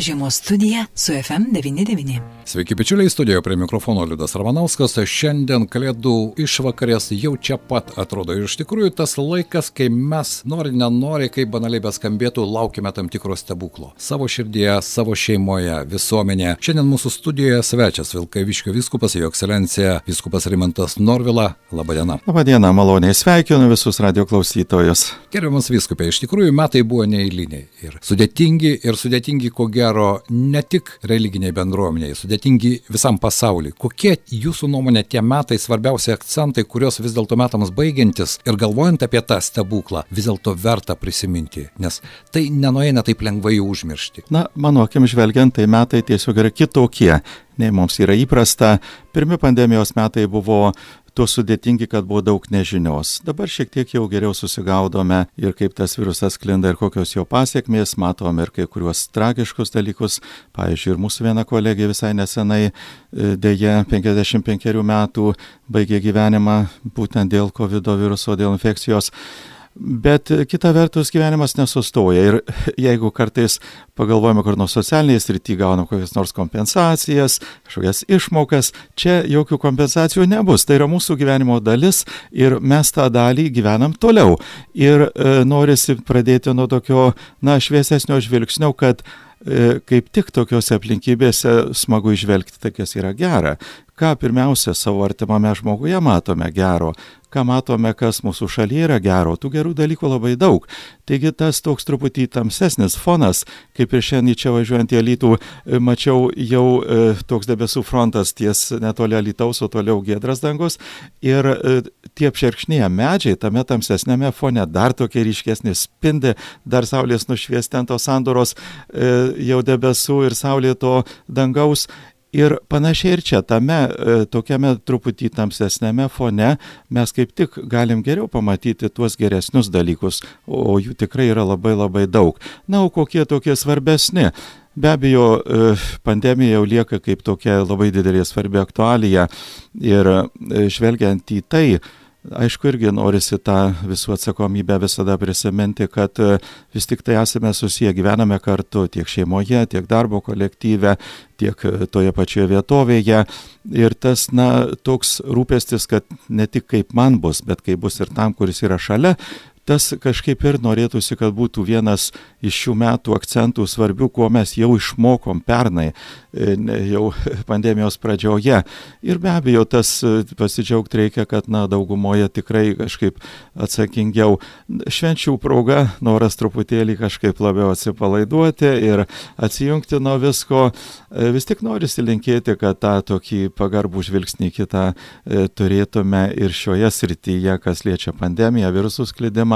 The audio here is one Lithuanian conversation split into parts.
Žiemos studija su FM99. Sveiki, bičiuliai, studijoje prie mikrofono Liudas Ramanauskas. Šiandien kalėdų išvakarės jau čia pat atrodo. Ir iš tikrųjų tas laikas, kai mes nori, nenori, kaip banaliai beskambėtų, laukime tam tikro stebuklo. Savo širdyje, savo šeimoje, visuomenėje. Šiandien mūsų studijoje svečias Vilkaviškio viskupas, jo ekscelencija viskupas Rimantas Norvila. Labadiena. Labadiena, maloniai sveikinu visus radio klausytojus. Gerbiamas viskupė, iš tikrųjų metai buvo neįliniai. Ir sudėtingi, ir sudėtingi ko gero ne tik religiniai bendruomeniai, sudėtingi visam pasauliu. Kokie jūsų nuomonė tie metai svarbiausi akcentai, kuriuos vis dėlto metams baigiantis ir galvojant apie tą stebuklą, vis dėlto verta prisiminti, nes tai nenueina taip lengvai užmiršti. Na, mano akim žvelgiant, tai metai tiesiog yra kitokie nei mums yra įprasta. Pirmi pandemijos metai buvo tuo sudėtingi, kad buvo daug nežinios. Dabar šiek tiek jau geriau susigaudome ir kaip tas virusas klinda ir kokios jo pasiekmės, matom ir kai kuriuos tragiškus dalykus. Pavyzdžiui, ir mūsų viena kolegė visai nesenai, dėje 55 metų, baigė gyvenimą būtent dėl COVID viruso, dėl infekcijos. Bet kita vertus gyvenimas nesustoja ir jeigu kartais pagalvojame, kur nors socialinėje srityje gaunam kokias nors kompensacijas, kažkokias išmokas, čia jokių kompensacijų nebus. Tai yra mūsų gyvenimo dalis ir mes tą dalį gyvenam toliau. Ir e, norisi pradėti nuo tokio, na, šviesesnio žvilgsnio, kad e, kaip tik tokiuose aplinkybėse smagu išvelgti tai, kas yra gera ką pirmiausia savo artimame žmoguje matome gero, ką matome, kas mūsų šalyje yra gero, tų gerų dalykų labai daug. Taigi tas toks truputį tamsesnis fonas, kaip ir šiandien čia važiuojant į Alytų, e, mačiau jau e, toks debesų frontas ties netoli Alytaus, o toliau giedras dangus. Ir e, tie apšerkšnėję medžiai tame tamsesnėme fone dar tokie ryškesni spindi, dar saulės nušviesti ant tos sandoros e, jau debesų ir saulėto dangaus Ir panašiai ir čia, tame e, tokiame truputį tamsesnėme fone mes kaip tik galim geriau pamatyti tuos geresnius dalykus, o jų tikrai yra labai labai daug. Na, o kokie tokie svarbesni? Be abejo, e, pandemija jau lieka kaip tokia labai didelė svarbi aktualija ir e, žvelgiant į tai, Aišku, irgi norisi tą visų atsakomybę visada prisiminti, kad e, vis tik tai esame susiję, gyvename kartu tiek šeimoje, tiek darbo kolektyve, tiek e, toje pačioje vietovėje. Ir tas, na, toks rūpestis, kad ne tik kaip man bus, bet kaip bus ir tam, kuris yra šalia, tas kažkaip ir norėtųsi, kad būtų vienas iš šių metų akcentų svarbių, ko mes jau išmokom pernai, e, jau pandemijos pradžioje. Ir be abejo, tas e, pasidžiaugti reikia, kad na, daugumoje tikrai kažkaip atsakingiau. Švenčių proga noras truputėlį kažkaip labiau atsipalaiduoti ir atsijungti nuo visko. E, vis tik norisi linkėti, kad tą tokį pagarbų žvilgsnį kitą turėtume ir šioje srityje, kas liečia pandemiją, virusų sklidimą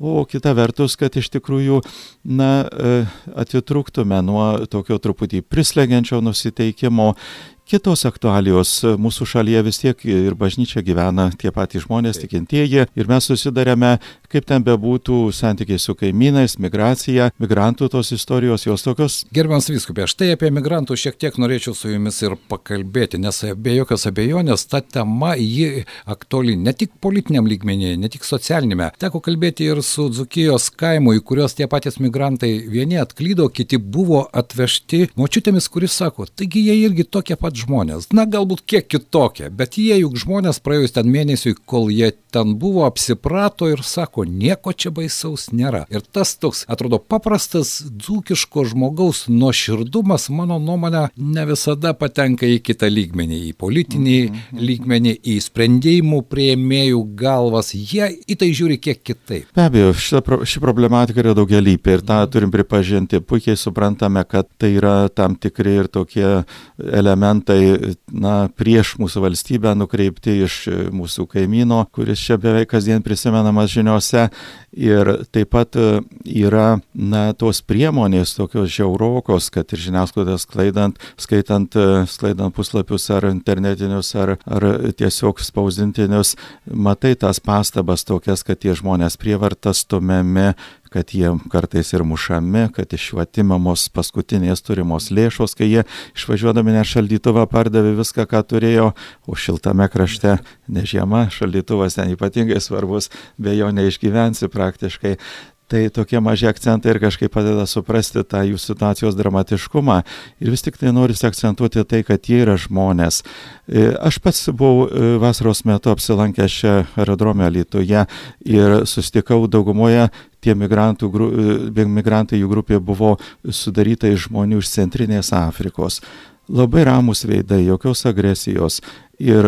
o kita vertus, kad iš tikrųjų, na, e, atitrūktume nuo tokio truputį prislegiančio nusiteikimo Kitos aktualijos mūsų šalyje vis tiek ir bažnyčia gyvena tie patys žmonės, tikintieji, ir mes susidarėme, kaip ten bebūtų, santykiai su kaimynais, migracija, migrantų tos istorijos, jos tokios. Gerbiamas viskupė, štai apie migrantų šiek tiek norėčiau su jumis ir pakalbėti, nes be jokios abejonės ta tema ji aktuali ne tik politiniam lygmenį, ne tik socialinėme. Teko kalbėti ir su Dzukijos kaimu, į kuriuos tie patys migrantai vieni atklydo, kiti buvo atvežti močiutėmis, kuris sako, taigi jie irgi tokie pat žmonės. Na, galbūt kiek kitokie, bet jie juk žmonės praėjus ten mėnesiui, kol jie ten buvo, apsiprato ir sako, nieko čia baisaus nėra. Ir tas toks, atrodo, paprastas dzūkiško žmogaus nuoširdumas, mano nuomonė, ne visada patenka į kitą lygmenį, į politinį mm -hmm. lygmenį, į sprendimų prieimėjų galvas. Jie į tai žiūri kiek kitaip. Be abejo, šita, ši problematika yra daugialypė ir tą turim pripažinti. Puikiai suprantame, kad tai yra tam tikri ir tokie elementai tai na, prieš mūsų valstybę nukreipti iš mūsų kaimyno, kuris čia beveik kasdien prisimenamas žiniuose. Ir taip pat e, yra na, tos priemonės tokios žiaurokos, kad ir žiniasklaidą sklaidant, skaitant, e, sklaidant puslapius ar internetinius, ar, ar tiesiog spausdintinius, matai tas pastabas tokias, kad tie žmonės prievartas stumiami kad jie kartais ir mušami, kad iš jų atimamos paskutinės turimos lėšos, kai jie išvažiuodami net šaldytuvą pardavė viską, ką turėjo, o šiltame krašte ne žiema, šaldytuvas ten ypatingai svarbus, be jo neišgyvensi praktiškai. Tai tokie maži akcentai ir kažkaip padeda suprasti tą jų situacijos dramatiškumą. Ir vis tik tai norisi akcentuoti tai, kad jie yra žmonės. E, aš pats buvau e, vasaros metu apsilankęs čia aerodrome Lietuvoje ir susitikau daugumoje tie migrantų, e, migrantai jų grupė buvo sudaryta iš žmonių iš Centrinės Afrikos. Labai ramus veidai, jokios agresijos. Ir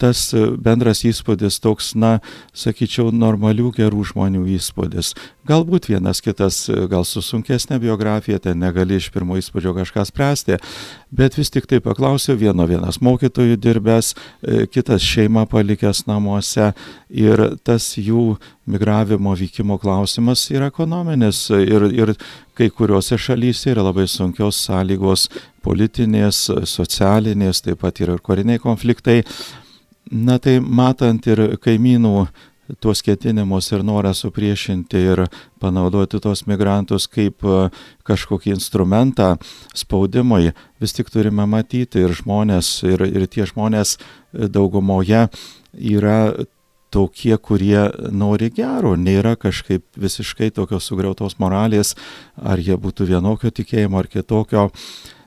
tas bendras įspūdis toks, na, sakyčiau, normalių gerų žmonių įspūdis. Galbūt vienas kitas, gal su sunkesnė biografija, ten negali iš pirmo įspūdžio kažką spręsti, bet vis tik tai paklausiau vieno, vienas mokytojų dirbęs, e, kitas šeima palikęs namuose ir tas jų migravimo vykimo klausimas yra ekonominis ir, ir kai kuriuose šalyse yra labai sunkios sąlygos politinės, socialinės, taip pat yra ir kariniai konfliktai. Na tai matant ir kaimynų tuos ketinimus ir norą supriešinti ir panaudoti tos migrantus kaip e, kažkokį instrumentą spaudimui, vis tik turime matyti ir žmonės, ir, ir tie žmonės e, daugumoje yra tokie, kurie nori gero, nėra kažkaip visiškai tokios sugriautos moralės, ar jie būtų vienokio tikėjimo ar kitokio. E,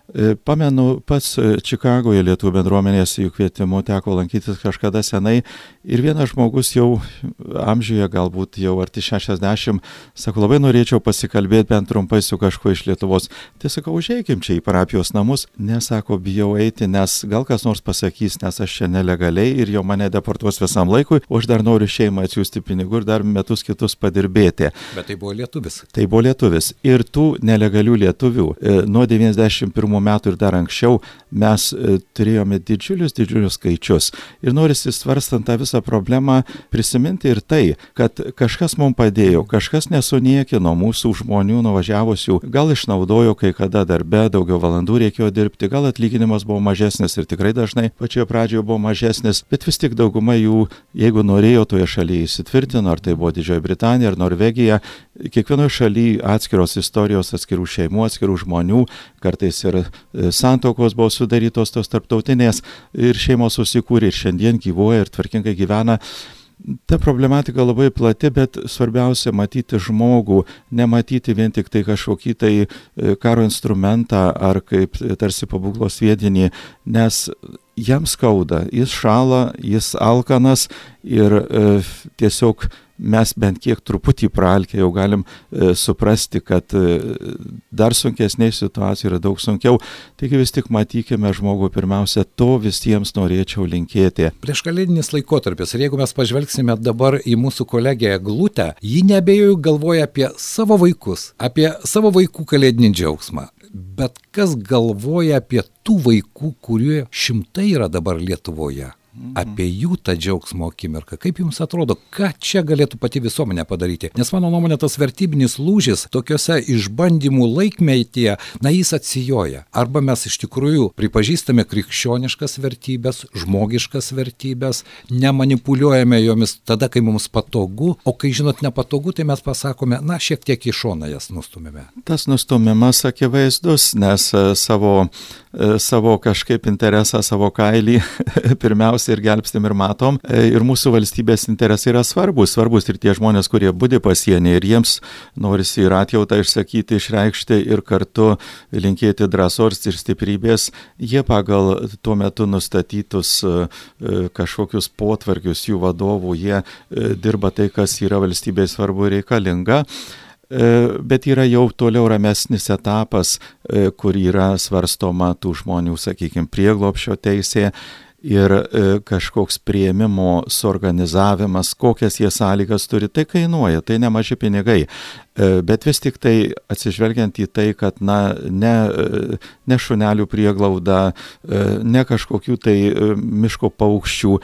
pamenu, pats e, Čikagoje lietuvių bendruomenės jų kvietimu teko lankytis kažkada senai ir vienas žmogus jau amžiuje, galbūt jau arti 60, sako, labai norėčiau pasikalbėti bent trumpai su kažkuo iš Lietuvos. Tai sakau, užeikim čia į parapijos namus, nesako, bijau eiti, nes gal kas nors pasakys, nes aš čia nelegaliai ir jau mane deportuos visam laikui, o aš dar noriu šeimą atsiųsti pinigų ir dar metus kitus padirbėti. Bet tai buvo lietuvis. Tai buvo lietuvis. Ir tų nelegalių lietuvių e, nuo 91 metų ir dar anksčiau mes e, turėjome didžiulius, didžiulius skaičius. Ir norisi svarstant tą visą problemą prisiminti ir tai, kad kažkas mums padėjo, kažkas nesuniekino mūsų žmonių nuvažiavusių, gal išnaudojo kai kada darbe, daugiau valandų reikėjo dirbti, gal atlyginimas buvo mažesnis ir tikrai dažnai pačioje pradžioje buvo mažesnis, bet vis tik dauguma jų, jeigu norėjo toje šalyje įsitvirtino, ar tai buvo Didžioji Britanija ar Norvegija, kiekvienoje šalyje atskiros istorijos, atskirų šeimų, atskirų žmonių, kartais ir santokos buvo sudarytos tos tarptautinės ir šeimos susikūrė ir šiandien gyvuoja ir tvarkingai gyvena. Ta problematika labai plati, bet svarbiausia matyti žmogų, nematyti vien tik tai kažkokį tai e, karo instrumentą ar kaip tarsi pabūklos sviedinį, nes jam skauda, jis šala, jis alkanas ir e, tiesiog mes bent kiek truputį pralkę jau galim e, suprasti, kad e, dar sunkesnėje situacijoje yra daug sunkiau. Taigi vis tik matykime žmogų pirmiausia, to visiems norėčiau linkėti. Prieš kalėdinis laikotarpis ir jeigu mes pažvelgsime dabar į mūsų kolegę Glutę, ji nebejoju galvoja apie savo vaikus, apie savo vaikų kalėdinį džiaugsmą. Bet kas galvoja apie tų vaikų, kurie šimtai yra dabar Lietuvoje? Mhm. apie jų tą džiaugsmo akimirką. Kaip jums atrodo, ką čia galėtų pati visuomenė padaryti? Nes mano nuomonė, tas vertybinis lūžis tokiuose išbandymų laikmetyje, na jis atsijoja. Arba mes iš tikrųjų pripažįstame krikščioniškas vertybės, žmogiškas vertybės, nemanipuliuojame jomis tada, kai mums patogu, o kai žinot nepatogu, tai mes pasakome, na šiek tiek į šoną jas nustumėme. Tas nustumimas akivaizdus, nes e, savo, savo kažkaip interesą, savo kailį pirmiausia, ir gelbstim ir matom. E, ir mūsų valstybės interesai yra svarbus, svarbus ir tie žmonės, kurie būdi pasienį ir jiems norisi ir atjautą išsakyti, išreikšti ir kartu linkėti drąsos ir stiprybės. Jie pagal tuo metu nustatytus e, e, kažkokius potvarkius jų vadovų, jie dirba tai, kas yra valstybėje svarbu reikalinga bet yra jau toliau ramesnis etapas, kur yra svarstoma tų žmonių, sakykime, prieglopšio teisė ir e, kažkoks prieimimo suorganizavimas, kokias jie sąlygas turi, tai kainuoja, tai nemaži pinigai. E, bet vis tik tai atsižvelgiant į tai, kad na, ne, e, ne šunelių prieglauda, ne kažkokių tai miško paukščių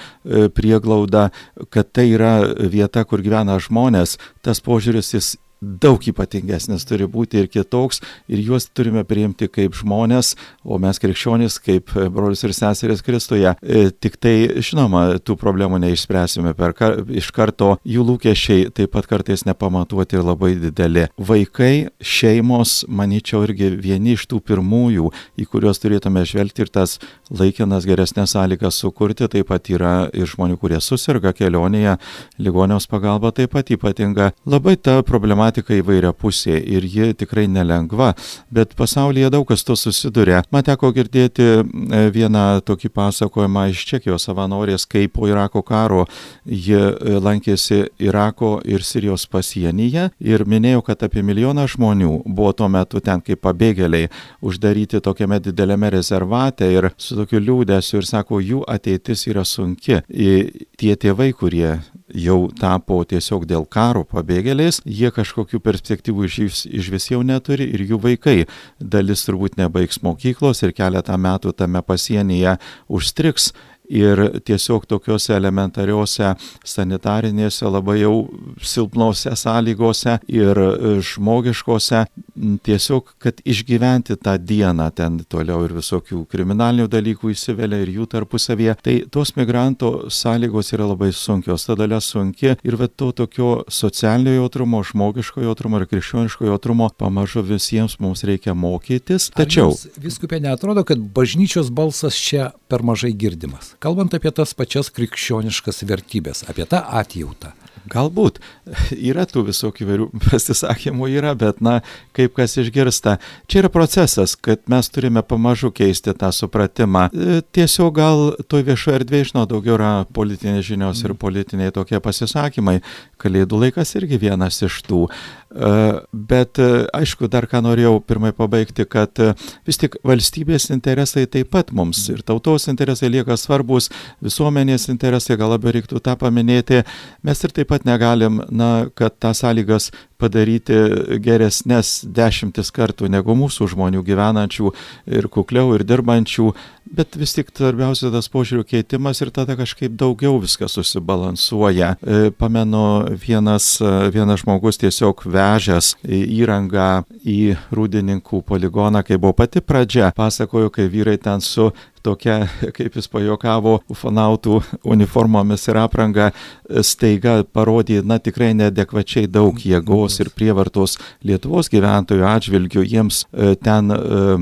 prieglauda, kad tai yra vieta, kur gyvena žmonės, tas požiūris jis daug ypatingesnis turi būti ir kitoks ir juos turime priimti kaip žmonės, o mes krikščionys kaip brolius ir seserės Kristuje. E, tik tai, žinoma, tų problemų neišspręsime per kar, iš karto, jų lūkesčiai taip pat kartais nepamatuoti ir labai dideli. Vaikai, šeimos, manyčiau, irgi vieni iš tų pirmųjų, į kuriuos turėtume žvelgti ir tas laikinas geresnės sąlygas sukurti, taip pat yra ir žmonių, kurie susirga kelionėje, ligonios pagalba taip pat ypatinga. Labai ta problema problematika įvairia pusė ir ji tikrai nelengva, bet pasaulyje daug kas to susiduria. Man teko girdėti e, vieną tokį pasakojimą iš Čekijos savanorės, kaip po Irako karo ji e, lankėsi Irako ir Sirijos pasienyje ir minėjo, kad apie milijoną žmonių buvo tuo metu ten kaip pabėgėliai uždaryti tokiame dideliame rezervate ir su tokiu liūdėsiu ir sako, jų ateitis yra sunki. Tie tėvai, kurie jau tapo tiesiog dėl karo pabėgėliais, jie kažkokių perspektyvų iš, iš vis jau neturi ir jų vaikai. Dalis turbūt nebaigs mokyklos ir keletą metų tame pasienyje užstriks ir tiesiog tokiuose elementariuose sanitarinėse labai jau silpnose sąlygose ir e, žmogiškose tiesiog, kad išgyventi tą dieną ten toliau ir visokių kriminalinių dalykų įsivelia ir jų tarpusavėje, tai tos migrantų sąlygos yra labai sunkios, ta dalia sunki ir va to tokio socialinio jautrumo, žmogiško jautrumo ir krikščioniško jautrumo pamažu visiems mums reikia mokytis. Tačiau. Viskupė netrodo, kad bažnyčios balsas čia per mažai girdimas kalbant apie tas pačias krikščioniškas vertybės, apie tą atjautą. Galbūt yra tų visokių įvairių pasisakymų yra, bet na, kaip kas išgirsta. Čia yra procesas, kad mes turime pamažu keisti tą supratimą. E, tiesiog gal toj viešoje erdvėje, žinau, daugiau yra politinės žinios ir politiniai tokie pasisakymai. Kalėdų laikas irgi vienas iš tų. Bet aišku, dar ką norėjau pirmai pabaigti, kad vis tik valstybės interesai taip pat mums ir tautos interesai lieka svarbus, visuomenės interesai, gal labiau reiktų tą paminėti. Mes ir taip pat negalim, na, kad tas sąlygas padaryti geresnės dešimtis kartų negu mūsų žmonių gyvenančių ir kukliau ir dirbančių, bet vis tik svarbiausia tas požiūrių keitimas ir tada kažkaip daugiau viskas susibalansuoja. E, pamenu, vienas, vienas žmogus tiesiog vežęs įrangą į rūdininkų poligoną, kai buvo pati pradžia, pasakojo, kai vyrai ten su tokia, kaip jis pajokavo, ufonautų uniformomis ir apranga staiga parodė, na tikrai nedekvačiai daug jėgos ir prievartos Lietuvos gyventojų atžvilgių, jiems e, ten, e,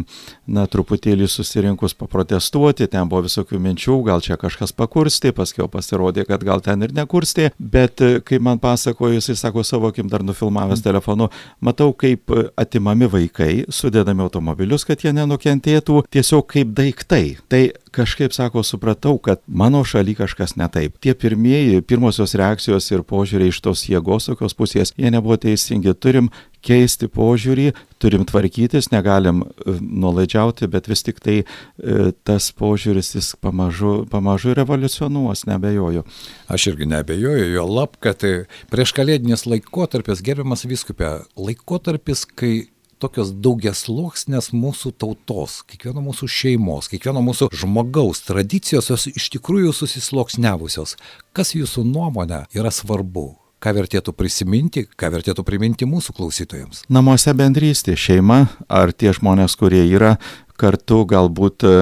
na, truputėlį susirinkus paprotestuoti, ten buvo visokių minčių, gal čia kažkas pakurstė, paskui pasirodė, kad gal ten ir nekurstė, bet e, kai man pasakojo, jisai sako savo, kim dar nufilmavęs telefonu, matau, kaip atimami vaikai, sudedami automobilius, kad jie nenukentėtų, tiesiog kaip daiktai tai kažkaip sako, supratau, kad mano šaly kažkas ne taip. Tie pirmieji, pirmosios reakcijos ir požiūriai iš tos jėgos tokios pusės, jie nebuvo teisingi. Turim keisti požiūrį, turim tvarkytis, negalim e, nuolaidžiauti, bet vis tik tai e, tas požiūris jis pamažu, pamažu revoliucionuos, nebejoju. Aš irgi nebejoju, jo lab, kad e, prieš kalėdinis laikotarpis, gerbiamas viskupė, laikotarpis, kai tokios daugiasluoksnės mūsų tautos, kiekvieno mūsų šeimos, kiekvieno mūsų žmogaus tradicijos, jos iš tikrųjų susisluoksniavusios. Kas jūsų nuomonė yra svarbu? Ką vertėtų prisiminti, ką vertėtų priminti mūsų klausytojams? Namuose bendrystė, šeima ar tie žmonės, kurie yra kartu, galbūt e,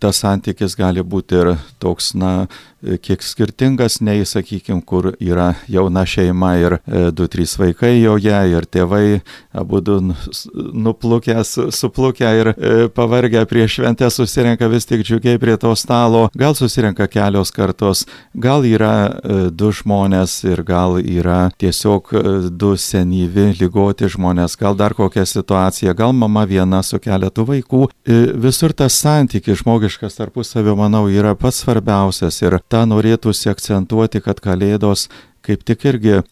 tas santykis gali būti ir toks, na, kiek skirtingas nei, sakykime, kur yra jauna šeima ir e, du, trys vaikai joje ir tėvai abu du nuplukę, suplukę ir e, pavargę prieš šventę susirenka vis tik džiugiai prie to stalo, gal susirenka kelios kartos, gal yra e, du žmonės ir gal yra tiesiog du senyvi, lygoti žmonės, gal dar kokia situacija, gal mama viena su keletu vaikų. Visur tas santykis žmogiškas tarpusavio, manau, yra pats svarbiausias ir tą norėtųsi akcentuoti, kad Kalėdos kaip tik irgi e,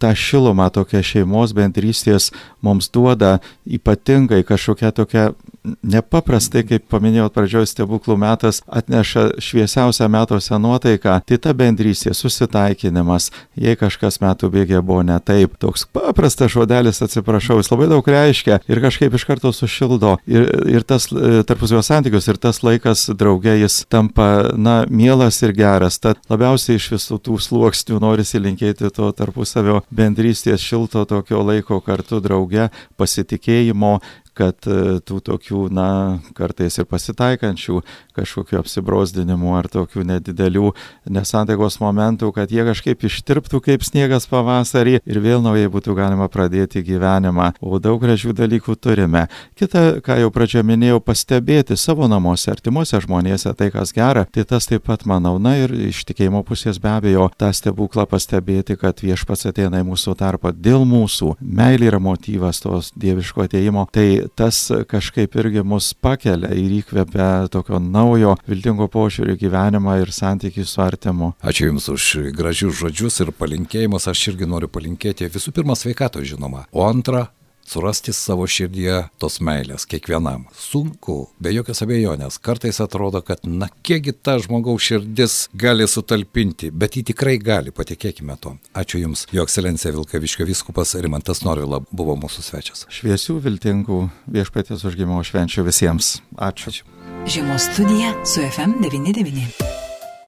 tą šilumą tokia šeimos bendrystės mums duoda ypatingai kažkokia tokia nepaprastai, kaip paminėjau pradžioje, stebuklų metas atneša šviesiausią metuose nuotaiką, tai ta bendrystė, susitaikinimas, jei kažkas metų bėgė buvo ne taip, toks paprastas žodelis, atsiprašau, jis labai daug reiškia ir kažkaip iš karto sušildo. Ir, ir tas e, tarpusavio santykius, ir tas laikas draugė jis tampa, na, mielas ir geras. Tad labiausiai iš visų tų sluoksnių norisi linkėti to tarpusavio bendrystės šilto tokio laiko kartu drauge, pasitikėjimo, kad e, tų tokių, na, kartais ir pasitaikančių kažkokių apsibrausdinimų ar tokių nedidelių nesantaikos momentų, kad jie kažkaip ištirptų kaip sniegas pavasarį ir vėl naujai būtų galima pradėti gyvenimą. O daug gražių dalykų turime. Kita, ką jau pradžioje minėjau, pastebėti savo namuose, artimuose žmonėse tai, kas gera, tai tas taip pat manau. Na ir iš tikėjimo pusės be abejo tą stebuklą pastebėti, kad viešpats ateina į mūsų tarpą dėl mūsų. Meilė yra motyvas tos dieviško ateimo. Tai tas kažkaip irgi mus pakelia ir įkvepia tokio naujo viltingo požiūrį gyvenimą ir santykių su artimu. Ačiū Jums už gražius žodžius ir palinkėjimus. Aš irgi noriu palinkėti visų pirma sveikato žinoma, o antra surasti savo širdyje tos meilės kiekvienam. Sunku, be jokios abejonės. Kartais atrodo, kad na kiekgi ta žmogaus širdis gali sutalpinti, bet ji tikrai gali, patikėkime to. Ačiū Jums, Jo ekscelencija Vilkaviškio viskupas Rimantas Norvila buvo mūsų svečias. Šviesių viltingų viešpatės užgimimo švenčių visiems. Ačiū. Ačiū. Žiemos studija su FM99.